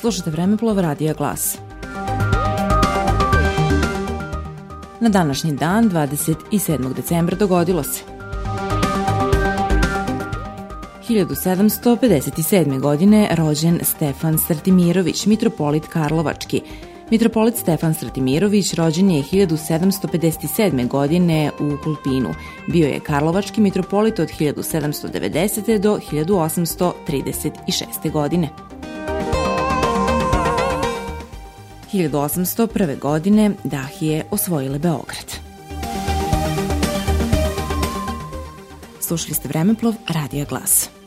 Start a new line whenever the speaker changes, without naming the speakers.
Slušate Vremeplov Radija Glas. Na današnji dan, 27. decembra, dogodilo se. 1757. godine rođen Stefan Strtimirović, mitropolit Karlovački. Mitropolit Stefan Strtimirović rođen je 1757. godine u Kulpinu. Bio je Karlovački mitropolit od 1790. do 1836. godine. 1801. godine Dahije osvojile Beograd. Slušali ste Vremeplov, Radio Glas.